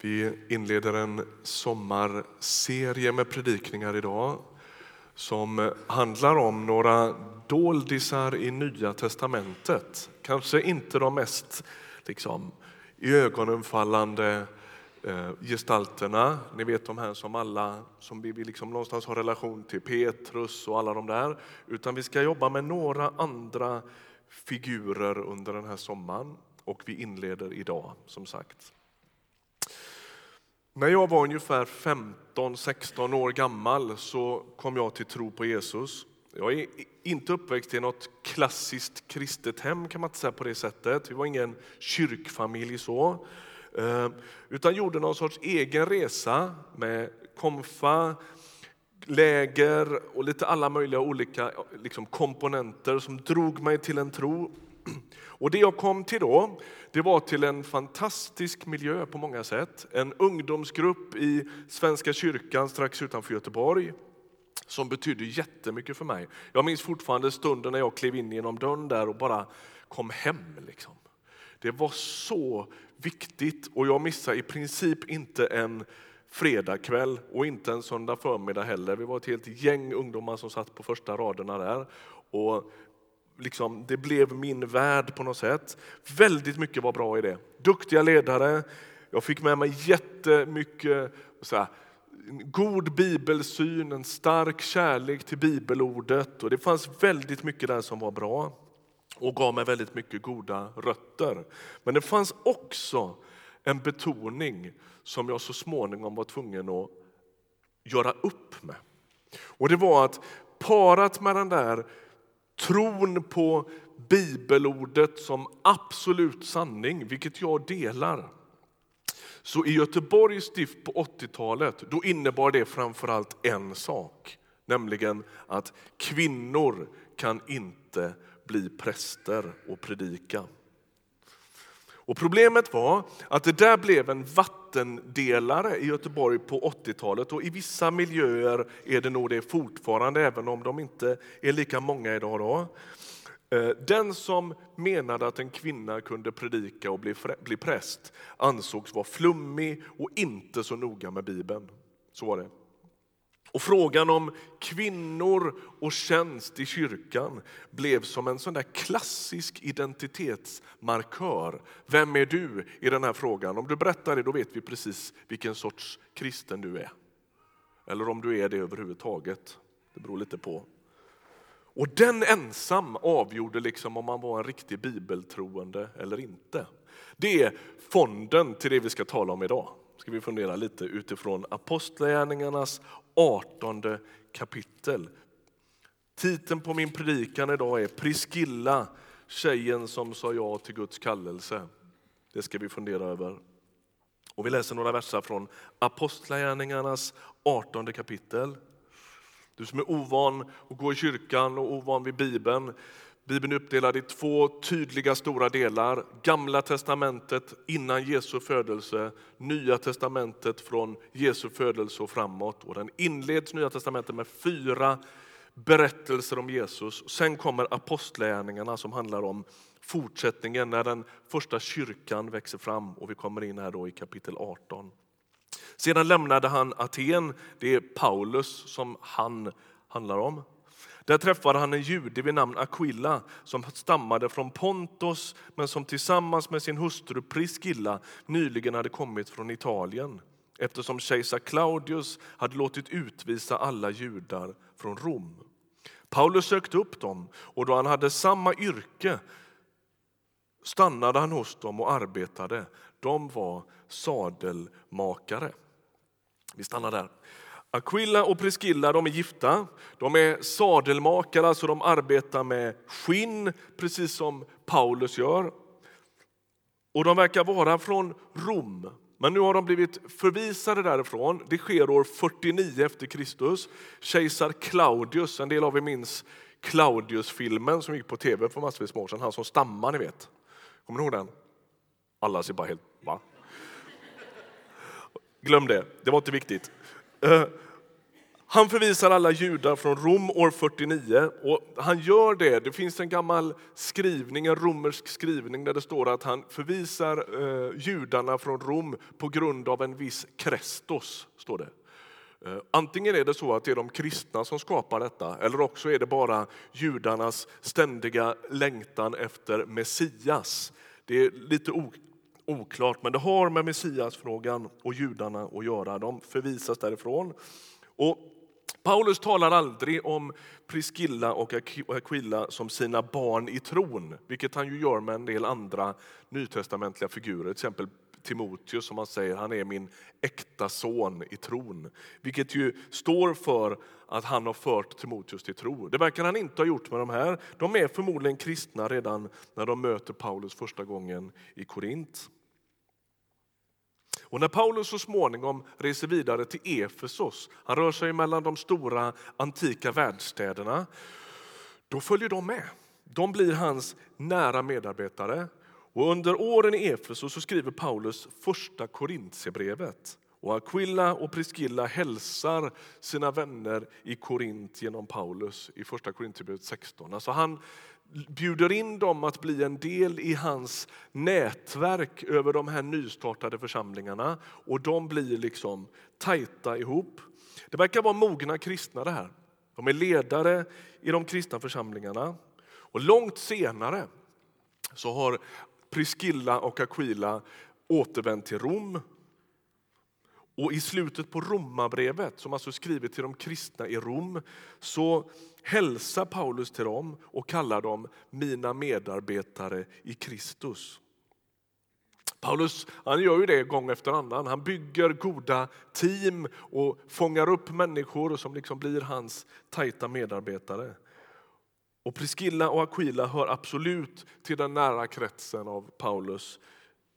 Vi inleder en sommarserie med predikningar idag som handlar om några doldisar i Nya testamentet. Kanske inte de mest liksom, ögonenfallande eh, gestalterna. Ni vet de här som alla som vi liksom någonstans har relation till, Petrus och alla de där. Utan vi ska jobba med några andra figurer under den här sommaren och vi inleder idag som sagt. När jag var ungefär 15-16 år gammal så kom jag till tro på Jesus. Jag är inte uppväxt i något klassiskt kristet hem kan man inte säga på det sättet. Vi var ingen kyrkfamilj så. Eh, utan gjorde någon sorts egen resa med komfa, läger och lite alla möjliga olika liksom, komponenter som drog mig till en tro. Och det jag kom till då, det var till en fantastisk miljö på många sätt. En ungdomsgrupp i Svenska kyrkan strax utanför Göteborg som betydde jättemycket för mig. Jag minns fortfarande stunden när jag klev in genom dörren där och bara kom hem. Liksom. Det var så viktigt och jag missade i princip inte en fredagkväll och inte en söndag förmiddag heller. Vi var ett helt gäng ungdomar som satt på första raderna där. Och liksom, det blev min värld på något sätt. Väldigt mycket var bra i det. Duktiga ledare, jag fick med mig jättemycket så här, god bibelsyn, en stark kärlek till bibelordet. Och det fanns väldigt mycket där som var bra och gav mig väldigt mycket goda rötter. Men det fanns också en betoning som jag så småningom var tvungen att göra upp med. Och det var att parat med den där tron på bibelordet som absolut sanning, vilket jag delar. Så i Göteborgs stift på 80-talet då innebar det framförallt en sak, nämligen att kvinnor kan inte bli präster och predika. Och problemet var att det där blev en vattendelare i Göteborg på 80-talet och i vissa miljöer är det nog det fortfarande, även om de inte är lika många idag. Då. Eh, den som menade att en kvinna kunde predika och bli präst ansågs vara flummig och inte så noga med Bibeln. Så var det. Och frågan om kvinnor och tjänst i kyrkan blev som en sån där klassisk identitetsmarkör. Vem är du i den här frågan? Om du berättar det då vet vi precis vilken sorts kristen du är. Eller om du är det överhuvudtaget. Det beror lite på. Och den ensam avgjorde liksom om man var en riktig bibeltroende eller inte. Det är fonden till det vi ska tala om idag ska vi fundera lite utifrån Apostlagärningarnas 18 kapitel. Titeln på min predikan idag är Priskilla, tjejen som sa ja till Guds kallelse. Det ska vi fundera över. Och vi läser några verser från Apostlagärningarnas 18 kapitel. Du som är ovan att gå i kyrkan och ovan vid Bibeln, Bibeln är uppdelad i två tydliga stora delar. Gamla testamentet innan Jesu födelse, Nya testamentet från Jesu födelse och framåt. Och den inleds Nya testamentet med fyra berättelser om Jesus. Sen kommer apostlärningarna som handlar om fortsättningen när den första kyrkan växer fram och vi kommer in här då i kapitel 18. Sedan lämnade han Aten, det är Paulus som han handlar om. Där träffade han en jude vid namn Aquilla som stammade från Pontos men som tillsammans med sin hustru Priscilla nyligen hade kommit från Italien eftersom kejsar Claudius hade låtit utvisa alla judar från Rom. Paulus sökte upp dem och då han hade samma yrke stannade han hos dem och arbetade. De var sadelmakare. Vi stannar där. Aquila och Priscilla de är gifta. De är sadelmakare, alltså de arbetar med skinn precis som Paulus gör. Och De verkar vara från Rom, men nu har de blivit förvisade därifrån. Det sker år 49 efter Kristus. Kejsar Claudius, en del av er minns Claudius-filmen som gick på tv för massvis med år sedan. Han som stammar, ni vet. Kommer ni ihåg den? Alla ser bara helt... Va? Glöm det, det var inte viktigt. Eh, han förvisar alla judar från Rom år 49 och han gör det. Det finns en gammal skrivning, en romersk skrivning där det står att han förvisar eh, judarna från Rom på grund av en viss Krestos. Står det. Eh, antingen är det så att det är de kristna som skapar detta eller också är det bara judarnas ständiga längtan efter Messias. Det är lite oklart, men det har med Messiasfrågan och judarna att göra. De förvisas därifrån. Och Paulus talar aldrig om Priscilla och Aquila som sina barn i tron, vilket han ju gör med en del andra nytestamentliga figurer, till exempel Timoteus som han säger, han är min äkta son i tron. Vilket ju står för att han har fört Timoteus till tro. Det verkar han inte ha gjort med de här. De är förmodligen kristna redan när de möter Paulus första gången i Korint. Och när Paulus så småningom reser vidare till Efesos, han rör sig mellan de stora antika världsstäderna, då följer de med. De blir hans nära medarbetare. Och under åren i Efesos så skriver Paulus första Korintierbrevet. Och Aquilla och Priscilla hälsar sina vänner i Korint genom Paulus i första Korintierbrevet 16. Alltså han bjuder in dem att bli en del i hans nätverk över de här nystartade församlingarna och de blir liksom tajta ihop. Det verkar vara mogna kristna det här. De är ledare i de kristna församlingarna. Och långt senare så har Priscilla och Aquila återvänt till Rom och I slutet på Romarbrevet, som alltså är skrivet till de kristna i Rom, så hälsar Paulus till dem och kallar dem mina medarbetare i Kristus. Paulus han gör ju det gång efter annan. Han bygger goda team och fångar upp människor som liksom blir hans tajta medarbetare. Och Priscilla och Aquila hör absolut till den nära kretsen av Paulus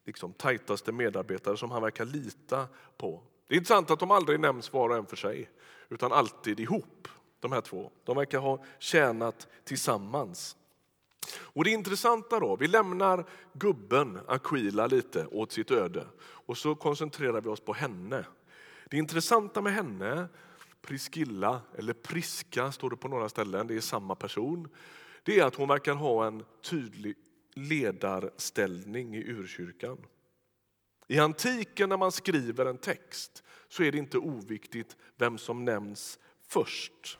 liksom, tajtaste medarbetare som han verkar lita på. Det är intressant att de aldrig nämns var och en för sig, utan alltid ihop. De här två. De verkar ha tjänat tillsammans. Och det intressanta då, vi lämnar gubben Aquila lite åt sitt öde och så koncentrerar vi oss på henne. Det intressanta med henne, Priskilla, eller Priska står det på några ställen, det är samma person. Det är att hon verkar ha en tydlig ledarställning i urkyrkan. I antiken när man skriver en text så är det inte oviktigt vem som nämns först.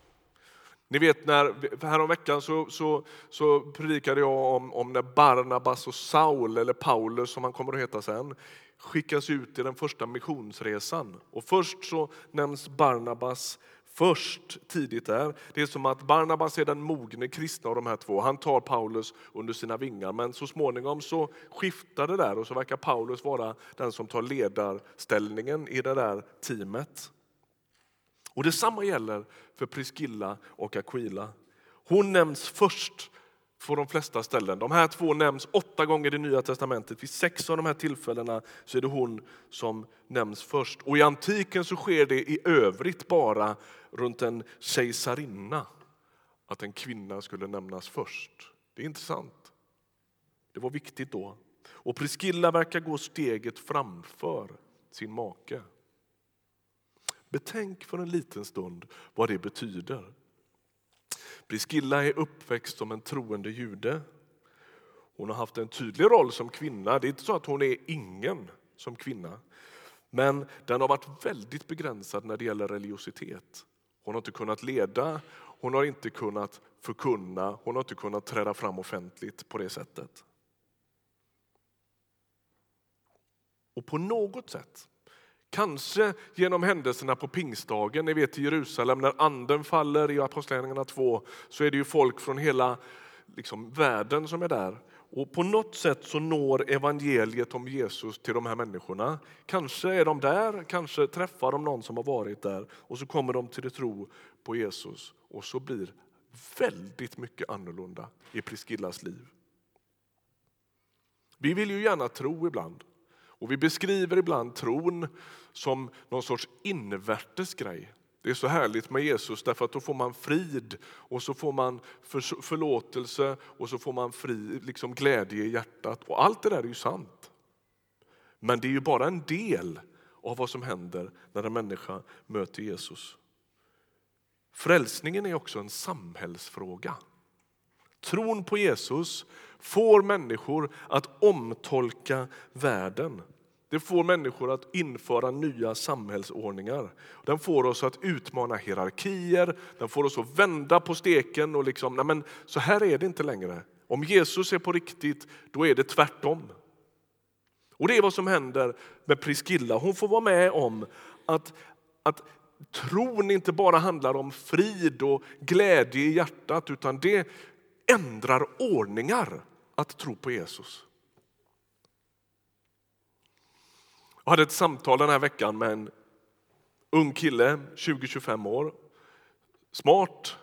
Ni vet när, häromveckan så, så, så predikade jag om, om när Barnabas och Saul, eller Paulus som han kommer att heta sen, skickas ut i den första missionsresan. Och först så nämns Barnabas först tidigt där. Det är som att Barnabas är den mogne kristna av de här två. Han tar Paulus under sina vingar men så småningom så skiftar det där och så verkar Paulus vara den som tar ledarställningen i det där teamet. Och Detsamma gäller för Priscilla och Aquila. Hon nämns först på de flesta ställen. De här två nämns åtta gånger i Nya testamentet. Vid sex av de här tillfällena så är det hon som nämns först. Och I antiken så sker det i övrigt bara runt en kejsarinna att en kvinna skulle nämnas först. Det är intressant. Det var viktigt då. Och Priscilla verkar gå steget framför sin make. Betänk för en liten stund vad det betyder. Priskilla är uppväxt som en troende jude. Hon har haft en tydlig roll som kvinna. Det är inte så att hon är ingen som kvinna. Men den har varit väldigt begränsad när det gäller religiositet. Hon har inte kunnat leda, hon har inte kunnat förkunna, hon har inte kunnat träda fram offentligt på det sättet. Och på något sätt Kanske genom händelserna på pingstdagen, ni vet i Jerusalem när anden faller i Apostlagärningarna 2 så är det ju folk från hela liksom, världen som är där. Och på något sätt så når evangeliet om Jesus till de här människorna. Kanske är de där, kanske träffar de någon som har varit där och så kommer de till tro på Jesus och så blir väldigt mycket annorlunda i Priskillas liv. Vi vill ju gärna tro ibland och vi beskriver ibland tron som någon sorts invärtes grej. Det är så härligt med Jesus därför att då får man frid och så får man förlåtelse och så får man fri, liksom glädje i hjärtat. Och allt det där är ju sant. Men det är ju bara en del av vad som händer när en människa möter Jesus. Frälsningen är också en samhällsfråga. Tron på Jesus får människor att omtolka världen. Det får människor att införa nya samhällsordningar. Den får oss att utmana hierarkier, den får oss att vända på steken och liksom, nej men så här är det inte längre. Om Jesus är på riktigt, då är det tvärtom. Och det är vad som händer med Priskilla. Hon får vara med om att, att tron inte bara handlar om frid och glädje i hjärtat, utan det ändrar ordningar att tro på Jesus. Jag hade ett samtal den här veckan med en ung kille, 20-25 år. Smart.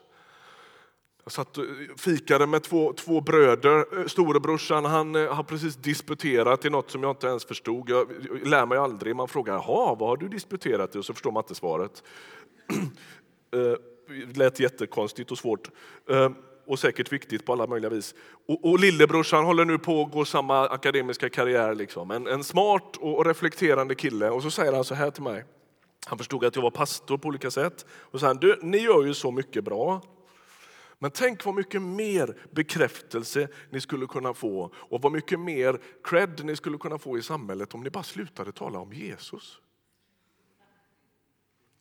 Jag satt och fikade med två, två bröder. Eh, storebrorsan han eh, har precis disputerat i något som jag inte ens förstod. Jag lär mig aldrig. Man frågar jaha, vad har du disputerat i? Och så förstår man inte svaret. Eh, det lät jättekonstigt och svårt. Och säkert viktigt på alla möjliga vis. Och, och lillebrorsan håller nu på att gå samma akademiska karriär. Liksom. En, en smart och reflekterande kille. Och så säger han så här till mig. Han förstod att jag var pastor på olika sätt. Och så han, du, ni gör ju så mycket bra. Men tänk vad mycket mer bekräftelse ni skulle kunna få och vad mycket mer cred ni skulle kunna få i samhället om ni bara slutade tala om Jesus.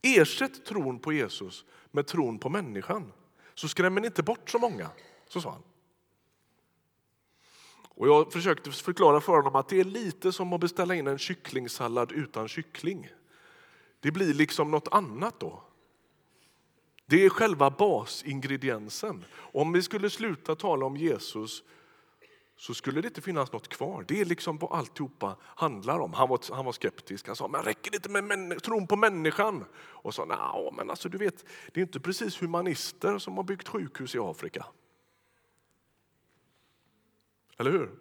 Ersätt tron på Jesus med tron på människan så skrämmer ni inte bort så många. Så sa han. Och jag försökte förklara för honom att det är lite som att beställa in en kycklingsallad utan kyckling. Det blir liksom något annat då. Det är själva basingrediensen. Om vi skulle sluta tala om Jesus så skulle det inte finnas något kvar. Det är liksom vad alltihopa handlar om. Han var, han var skeptisk. Han sa, men räcker det inte med tron på människan? Och sa, nej, men alltså du vet, det är inte precis humanister som har byggt sjukhus i Afrika. Eller hur?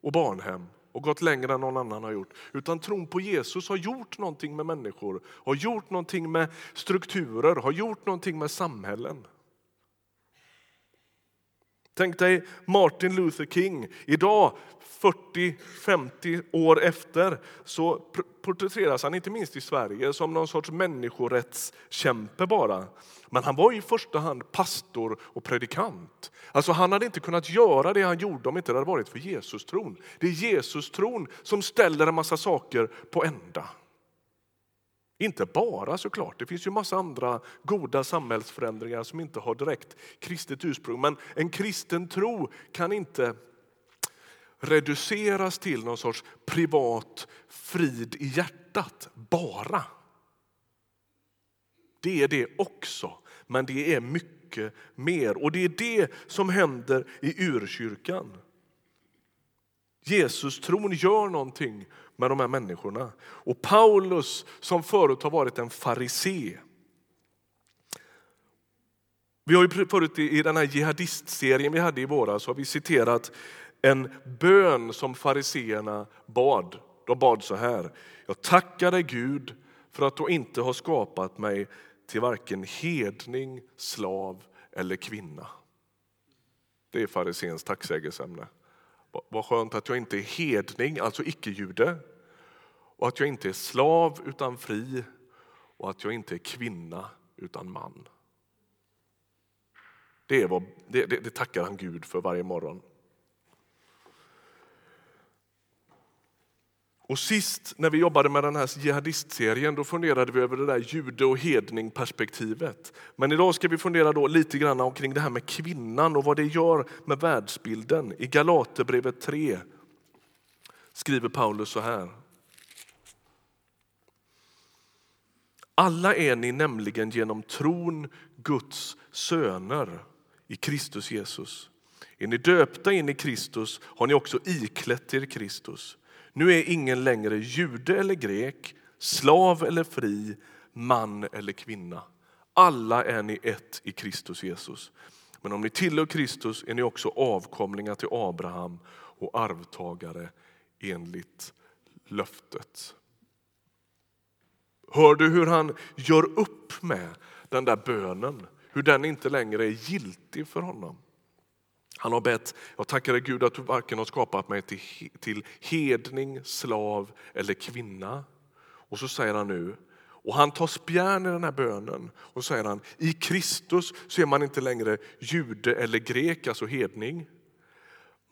Och barnhem och gått längre än någon annan har gjort. Utan tron på Jesus har gjort någonting med människor, har gjort någonting med strukturer, har gjort någonting med samhällen. Tänk dig Martin Luther King. Idag, 40-50 år efter, så porträtteras han inte minst i Sverige som någon sorts människorättskämpe bara. Men han var i första hand pastor och predikant. Alltså han hade inte kunnat göra det han gjorde om inte det hade varit för Jesus-tron. Det är Jesus-tron som ställer en massa saker på ända. Inte bara såklart, det finns ju massa andra goda samhällsförändringar som inte har direkt kristet ursprung. Men en kristen tro kan inte reduceras till någon sorts privat frid i hjärtat, bara. Det är det också, men det är mycket mer. Och det är det som händer i urkyrkan. Jesus-tron gör någonting med de här människorna. Och Paulus, som förut har varit en farisé. Vi har ju förut i den här jihadistserien vi hade i våras har vi citerat en bön som fariseerna bad. De bad så här. Jag tackar dig Gud för att du inte har skapat mig till varken hedning, slav eller kvinna. Det är fariséns tacksägelseämne. Vad skönt att jag inte är hedning, alltså icke-jude, och att jag inte är slav utan fri och att jag inte är kvinna utan man. Det, är vad, det, det, det tackar han Gud för varje morgon. Och sist när vi jobbade med den här jihadistserien då funderade vi över det där jude och hedning perspektivet. Men idag ska vi fundera då lite grann omkring det här med kvinnan och vad det gör med världsbilden. I Galaterbrevet 3 skriver Paulus så här. Alla är ni nämligen genom tron Guds söner i Kristus Jesus. Är ni döpta in i Kristus har ni också iklätt er Kristus. Nu är ingen längre jude eller grek, slav eller fri, man eller kvinna. Alla är ni ett i Kristus Jesus. Men om ni tillhör Kristus är ni också avkomlingar till Abraham och arvtagare enligt löftet. Hör du hur han gör upp med den där bönen? Hur den inte längre är giltig för honom. Han har bett, jag tackar dig Gud att du varken har skapat mig till, till hedning, slav eller kvinna. Och så säger han nu, Och han tar spjärn i den här bönen och säger han, i Kristus så är man inte längre jude eller grek, alltså hedning.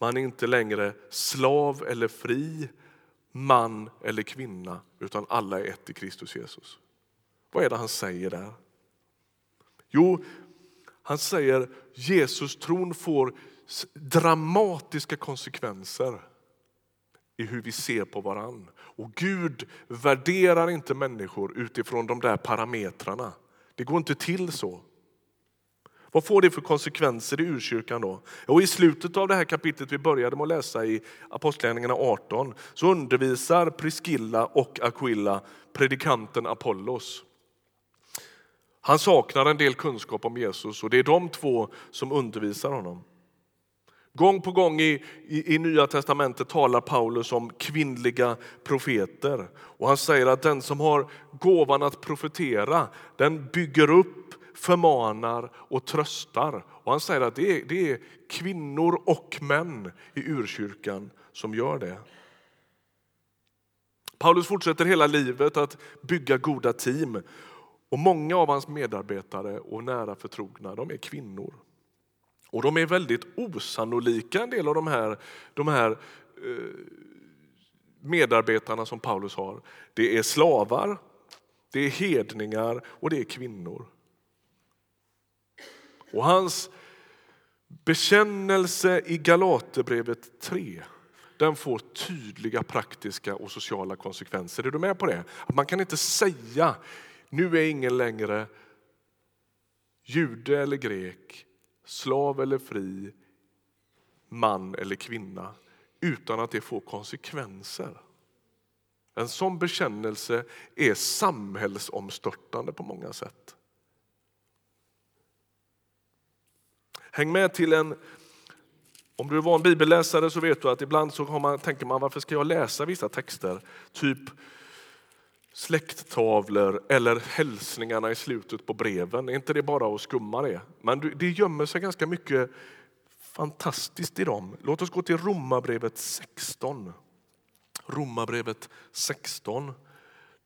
Man är inte längre slav eller fri, man eller kvinna, utan alla är ett i Kristus Jesus. Vad är det han säger där? Jo, han säger Jesus tron får dramatiska konsekvenser i hur vi ser på varann. Och Gud värderar inte människor utifrån de där parametrarna. Det går inte till så. Vad får det för konsekvenser i urkyrkan då? Och I slutet av det här kapitlet vi började med att läsa i Apostlagärningarna 18 så undervisar Priscilla och Aquilla predikanten Apollos. Han saknar en del kunskap om Jesus och det är de två som undervisar honom. Gång på gång i, i, i, Nya testamentet talar Paulus om kvinnliga profeter. Och Han säger att den som har gåvan att profetera, den bygger upp, förmanar och tröstar. Och Han säger att det är, det är kvinnor och män i urkyrkan som gör det. Paulus fortsätter hela livet att bygga goda team. Och Många av hans medarbetare och nära förtrogna de är kvinnor. Och de är väldigt osannolika, en del av de här, de här eh, medarbetarna som Paulus har. Det är slavar, det är hedningar och det är kvinnor. Och hans bekännelse i Galaterbrevet 3 den får tydliga praktiska och sociala konsekvenser. Är du med på det? Att man kan inte säga nu är ingen längre jude eller grek, slav eller fri, man eller kvinna utan att det får konsekvenser. En sån bekännelse är samhällsomstörtande på många sätt. Häng med till en... Om du är van bibelläsare så vet du att ibland så man, tänker man varför ska jag läsa vissa texter? Typ släkttavlor eller hälsningarna i slutet på breven. Är inte det bara att skumma det? Men det gömmer sig ganska mycket fantastiskt i dem. Låt oss gå till Romarbrevet 16. Romarbrevet 16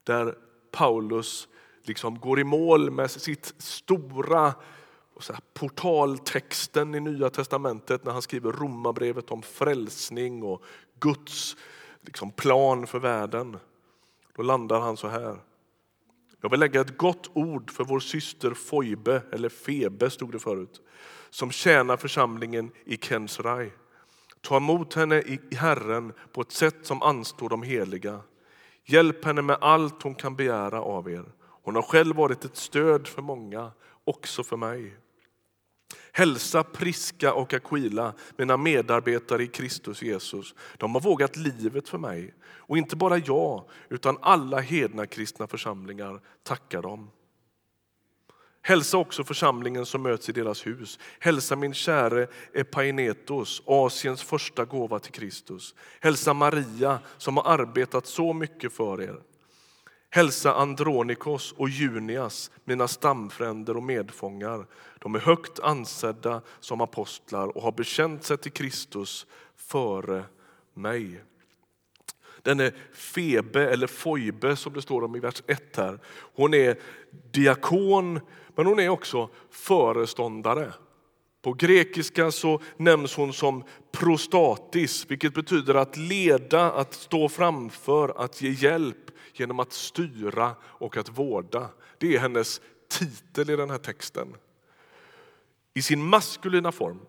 där Paulus liksom går i mål med sitt stora här, portaltexten i Nya testamentet när han skriver Romarbrevet om frälsning och Guds liksom, plan för världen. Då landar han så här. Jag vill lägga ett gott ord för vår syster Foibe, eller Febe stod det förut, som tjänar församlingen i Kensrai. Ta emot henne i Herren på ett sätt som anstår de heliga. Hjälp henne med allt hon kan begära av er. Hon har själv varit ett stöd för många, också för mig. Hälsa Priska och Aquila, mina medarbetare i Kristus Jesus. De har vågat livet för mig. Och inte bara jag, utan alla hedna kristna församlingar tackar dem. Hälsa också församlingen som möts i deras hus. Hälsa min käre Epainetos, Asiens första gåva till Kristus. Hälsa Maria som har arbetat så mycket för er. Hälsa Andronikos och Junias, mina stamfränder och medfångar. De är högt ansedda som apostlar och har bekänt sig till Kristus före mig. Denne Febe, eller Foibe som det står om i vers 1 här, hon är diakon men hon är också föreståndare. På grekiska så nämns hon som prostatis, vilket betyder att leda, att stå framför, att ge hjälp genom att styra och att vårda. Det är hennes titel i den här texten. I sin maskulina form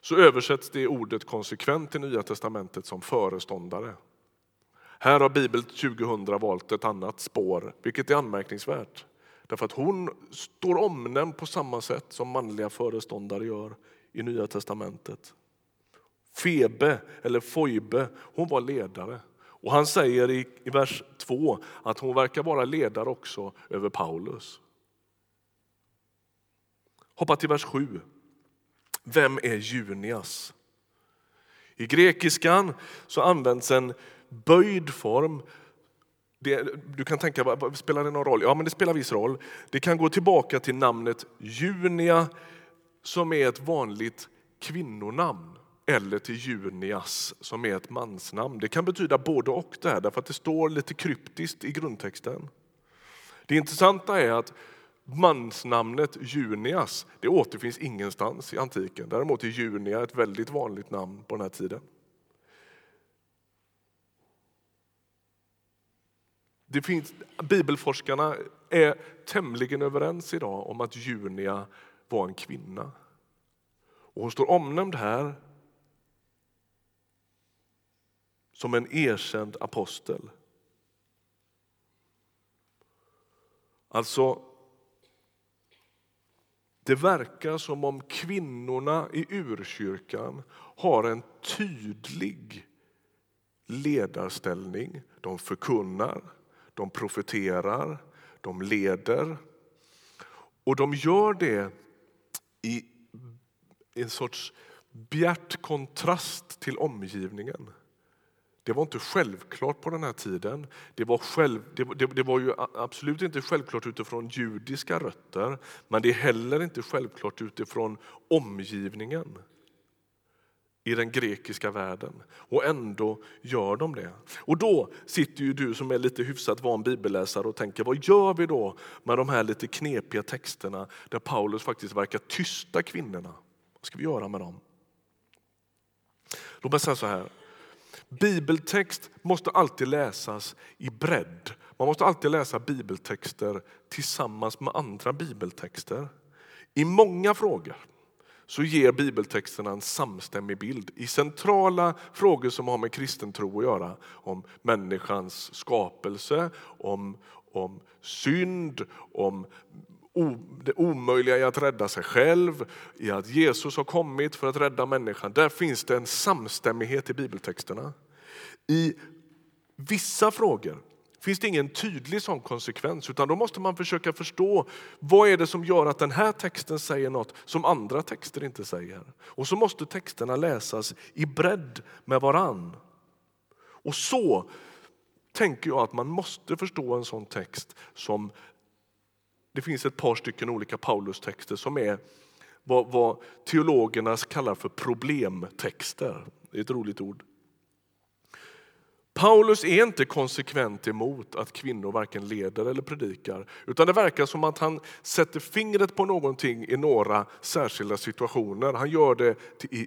så översätts det ordet konsekvent i Nya testamentet som föreståndare. Här har Bibel 2000 valt ett annat spår, vilket är anmärkningsvärt. Därför att hon står omnämnd på samma sätt som manliga föreståndare gör i Nya testamentet. Febe, eller Foibe, hon var ledare. Och han säger i, i vers 2 att hon verkar vara ledare också över Paulus. Hoppa till vers 7. Vem är Junias? I grekiskan så används en böjd form. Det, du kan tänka, spelar det någon roll? Ja, men det spelar viss roll. Det kan gå tillbaka till namnet Junia som är ett vanligt kvinnonamn eller till Junias som är ett mansnamn. Det kan betyda både och det här, därför att det står lite kryptiskt i grundtexten. Det intressanta är att mansnamnet Junias det återfinns ingenstans i antiken. Däremot är Junia ett väldigt vanligt namn på den här tiden. Det finns, bibelforskarna är tämligen överens idag om att Junia var en kvinna. Och hon står omnämnd här som en erkänd apostel. Alltså, det verkar som om kvinnorna i urkyrkan har en tydlig ledarställning. De förkunnar, de profeterar, de leder. Och de gör det i en sorts bjärt kontrast till omgivningen. Det var inte självklart på den här tiden. Det var, själv, det, det, det, var ju absolut inte självklart utifrån judiska rötter men det är heller inte självklart utifrån omgivningen i den grekiska världen. Och ändå gör de det. Och då sitter ju du som är lite hyfsat van bibelläsare och tänker vad gör vi då med de här lite knepiga texterna där Paulus faktiskt verkar tysta kvinnorna? Vad ska vi göra med dem? Låt mig säga så här. Bibeltext måste alltid läsas i bredd. Man måste alltid läsa bibeltexter tillsammans med andra bibeltexter. I många frågor så ger bibeltexterna en samstämmig bild. I centrala frågor som har med kristen tro att göra, om människans skapelse, om, om synd, om det omöjliga i att rädda sig själv, i att Jesus har kommit för att rädda människan. Där finns det en samstämmighet i bibeltexterna. I vissa frågor finns det ingen tydlig sån konsekvens utan då måste man försöka förstå vad är det som gör att den här texten säger något som andra texter inte säger. Och så måste texterna läsas i bredd med varann. Och så tänker jag att man måste förstå en sån text som det finns ett par stycken olika Paulus-texter som är vad, vad teologerna kallar för problemtexter. Det är ett roligt ord. Paulus är inte konsekvent emot att kvinnor varken leder eller predikar. Utan det verkar som att han sätter fingret på någonting i några särskilda situationer. Han gör det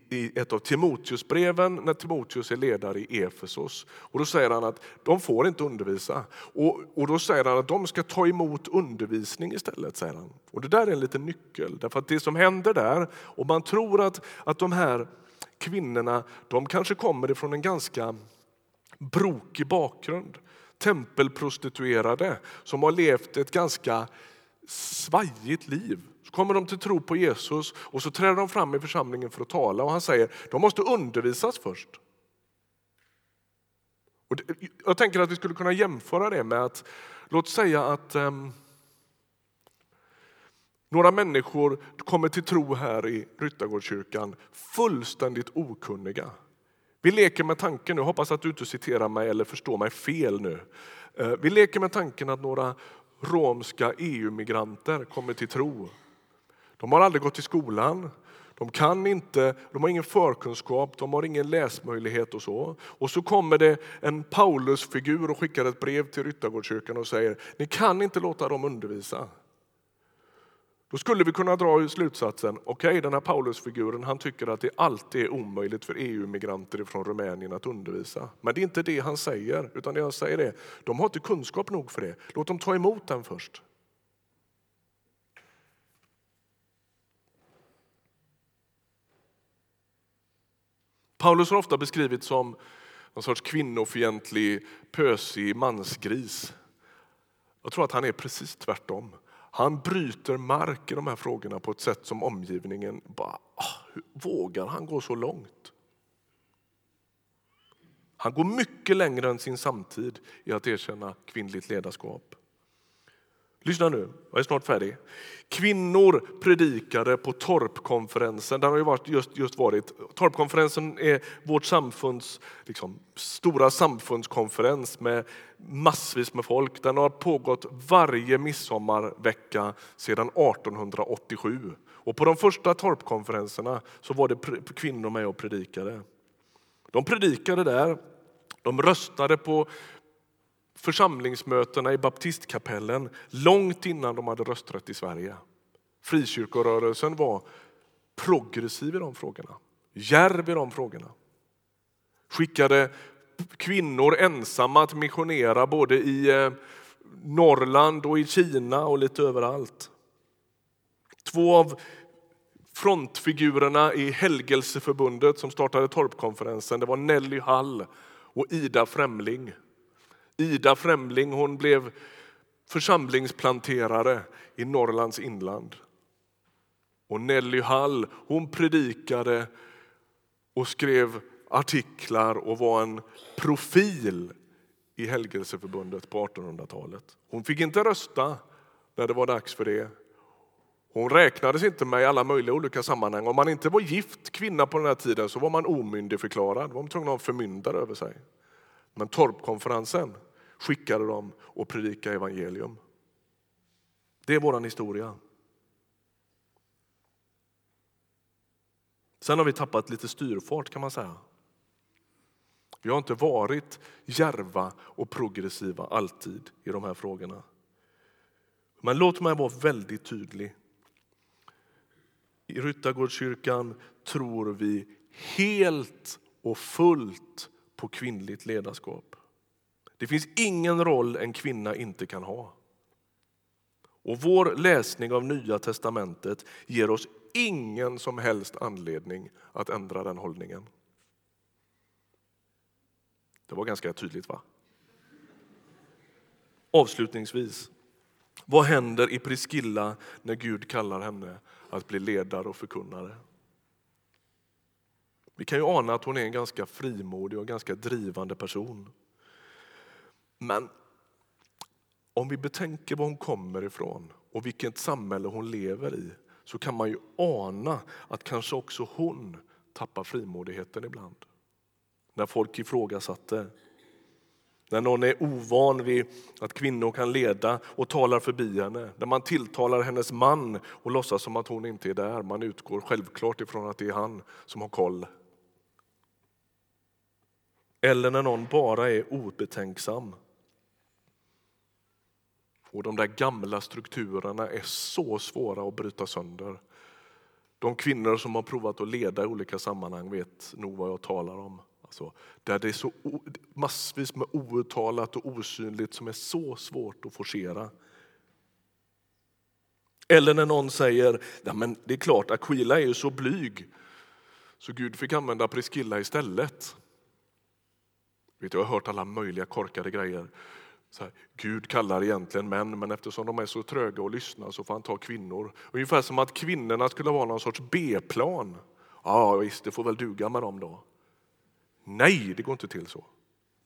i ett av Timoteusbreven när Timoteus är ledare i Efesos. Och då säger han att de får inte undervisa. Och, och då säger han att de ska ta emot undervisning istället. Säger han. Och det där är en liten nyckel. Därför att det som händer där, och man tror att, att de här kvinnorna, de kanske kommer ifrån en ganska brokig bakgrund. Tempelprostituerade som har levt ett ganska svajigt liv. Så kommer de till tro på Jesus och så träder de fram i församlingen för att tala och han säger de måste undervisas först. Och jag tänker att vi skulle kunna jämföra det med att låt säga att um, några människor kommer till tro här i Ryttargårdskyrkan fullständigt okunniga. Vi leker med tanken, nu, hoppas att du inte citerar mig eller förstår mig fel nu. Eh, vi leker med tanken att några romska EU-migranter kommer till tro. De har aldrig gått i skolan, de kan inte, de har ingen förkunskap, de har ingen läsmöjlighet och så. Och så kommer det en Paulusfigur och skickar ett brev till Ryttargårdskyrkan och säger, ni kan inte låta dem undervisa. Då skulle vi kunna dra slutsatsen, okej okay, den här Paulusfiguren han tycker att det alltid är omöjligt för EU-migranter från Rumänien att undervisa. Men det är inte det han säger, utan det han säger är, de har inte kunskap nog för det. Låt dem ta emot den först. Paulus har ofta beskrivits som någon sorts kvinnofientlig, pösig mansgris. Jag tror att han är precis tvärtom. Han bryter mark i de här frågorna på ett sätt som omgivningen bara, ah, vågar han gå så långt? Han går mycket längre än sin samtid i att erkänna kvinnligt ledarskap. Lyssna nu, jag är snart färdig. Kvinnor predikade på Torpkonferensen. Den har ju varit just, just varit. Torpkonferensen är vårt samfunds liksom, stora samfundskonferens med massvis med folk. Den har pågått varje midsommarvecka sedan 1887. Och på de första torpkonferenserna så var det kvinnor med och predikade. De predikade där, de röstade på församlingsmötena i baptistkapellen långt innan de hade rösträtt i Sverige. Frikyrkorörelsen var progressiv i de frågorna, djärv i de frågorna. Skickade kvinnor ensamma att missionera både i eh, Norrland och i Kina och lite överallt. Två av frontfigurerna i Helgelseförbundet som startade Torpkonferensen det var Nelly Hall och Ida Främling. Ida Främling hon blev församlingsplanterare i Norrlands inland. Och Nelly Hall hon predikade och skrev artiklar och var en profil i Helgelseförbundet på 1800-talet. Hon fick inte rösta när det var dags för det. Hon räknades inte med i alla möjliga olika sammanhang. Om man inte var gift kvinna på den här tiden så var man omyndigförklarad. Var man tvungen att ha en förmyndare över sig. Men Torpkonferensen skickade dem och predikade evangelium. Det är vår historia. Sen har vi tappat lite styrfart kan man säga. Vi har inte varit järva och progressiva alltid i de här frågorna. Men låt mig vara väldigt tydlig. I Ryttargårdskyrkan tror vi helt och fullt på kvinnligt ledarskap. Det finns ingen roll en kvinna inte kan ha. Och Vår läsning av Nya testamentet ger oss ingen som helst anledning att ändra den hållningen. Det var ganska tydligt va? Avslutningsvis, vad händer i Priskilla när Gud kallar henne att bli ledare och förkunnare? Vi kan ju ana att hon är en ganska frimodig och ganska drivande person. Men om vi betänker var hon kommer ifrån och vilket samhälle hon lever i så kan man ju ana att kanske också hon tappar frimodigheten ibland. När folk ifrågasatte. När någon är ovan vid att kvinnor kan leda och talar förbi henne. När man tilltalar hennes man och låtsas som att hon inte är där. Man utgår självklart ifrån att det är han som har koll. Eller när någon bara är obetänksam. Och de där gamla strukturerna är så svåra att bryta sönder. De kvinnor som har provat att leda i olika sammanhang vet nog vad jag talar om. Alltså, där det är så massvis med outtalat och osynligt som är så svårt att forcera. Eller när någon säger, ja, men det är klart Aquila är ju så blyg så Gud fick använda Priskilla istället. Vet, jag har hört alla möjliga korkade grejer. Här, Gud kallar egentligen män, men eftersom de är så tröga att lyssna så får han ta kvinnor. Ungefär som att kvinnorna skulle vara någon sorts B-plan. Ja, visst, det får väl duga med dem då. Nej, det går inte till så.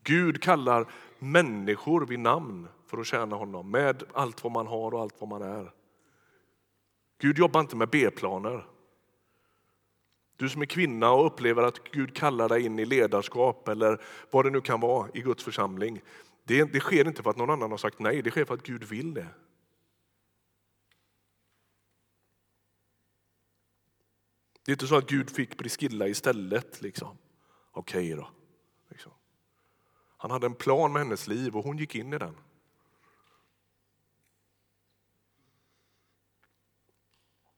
Gud kallar människor vid namn för att tjäna honom med allt vad man har och allt vad man är. Gud jobbar inte med B-planer. Du som är kvinna och upplever att Gud kallar dig in i ledarskap eller vad det nu kan vara i Guds församling. Det, det sker inte för att någon annan har sagt nej, det sker för att Gud vill det. Det är inte så att Gud fick Priskilla istället. Liksom. Okej då. Liksom. Han hade en plan med hennes liv och hon gick in i den.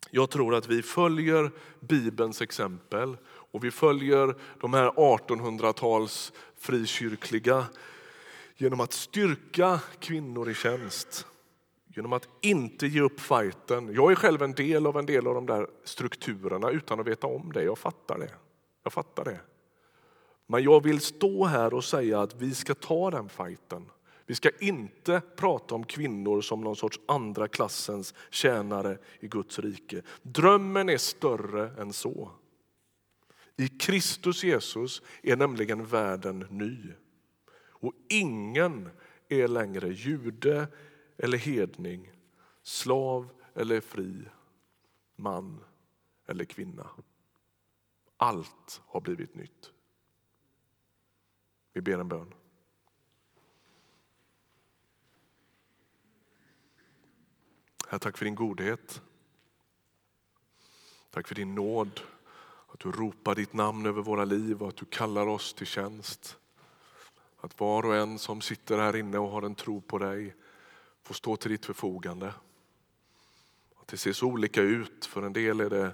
Jag tror att vi följer Bibelns exempel och vi följer de här 1800-tals frikyrkliga genom att styrka kvinnor i tjänst. Genom att inte ge upp fighten. Jag är själv en del av en del av de där strukturerna utan att veta om det. Jag fattar det. Jag fattar det. Men jag vill stå här och säga att vi ska ta den fighten. Vi ska inte prata om kvinnor som någon sorts andra klassens tjänare i Guds rike. Drömmen är större än så. I Kristus Jesus är nämligen världen ny. Och ingen är längre jude eller hedning, slav eller fri, man eller kvinna. Allt har blivit nytt. Vi ber en bön. Herre, tack för din godhet. Tack för din nåd, att du ropar ditt namn över våra liv och att du kallar oss till tjänst. Att var och en som sitter här inne och har en tro på dig får stå till ditt förfogande. Att det ser så olika ut. För en del är det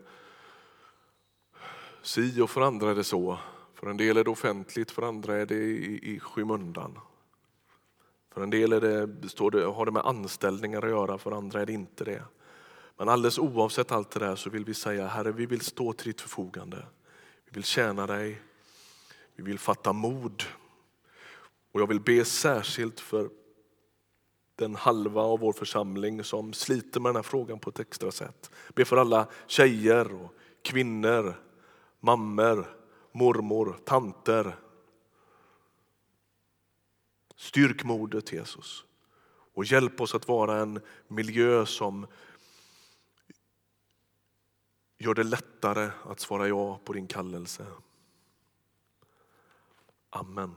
si och för andra är det så. För en del är det offentligt, för andra är det i, i skymundan. För en del är det, står det, har det med anställningar att göra, för andra är det inte det. Men alldeles oavsett allt det där så vill vi säga Herre, vi vill stå till ditt förfogande. Vi vill tjäna dig. Vi vill fatta mod. Och jag vill be särskilt för den halva av vår församling som sliter med den här frågan på ett extra sätt. Be för alla tjejer och kvinnor, mammor, mormor, tanter. Styrk modet Jesus och hjälp oss att vara en miljö som gör det lättare att svara ja på din kallelse. Amen.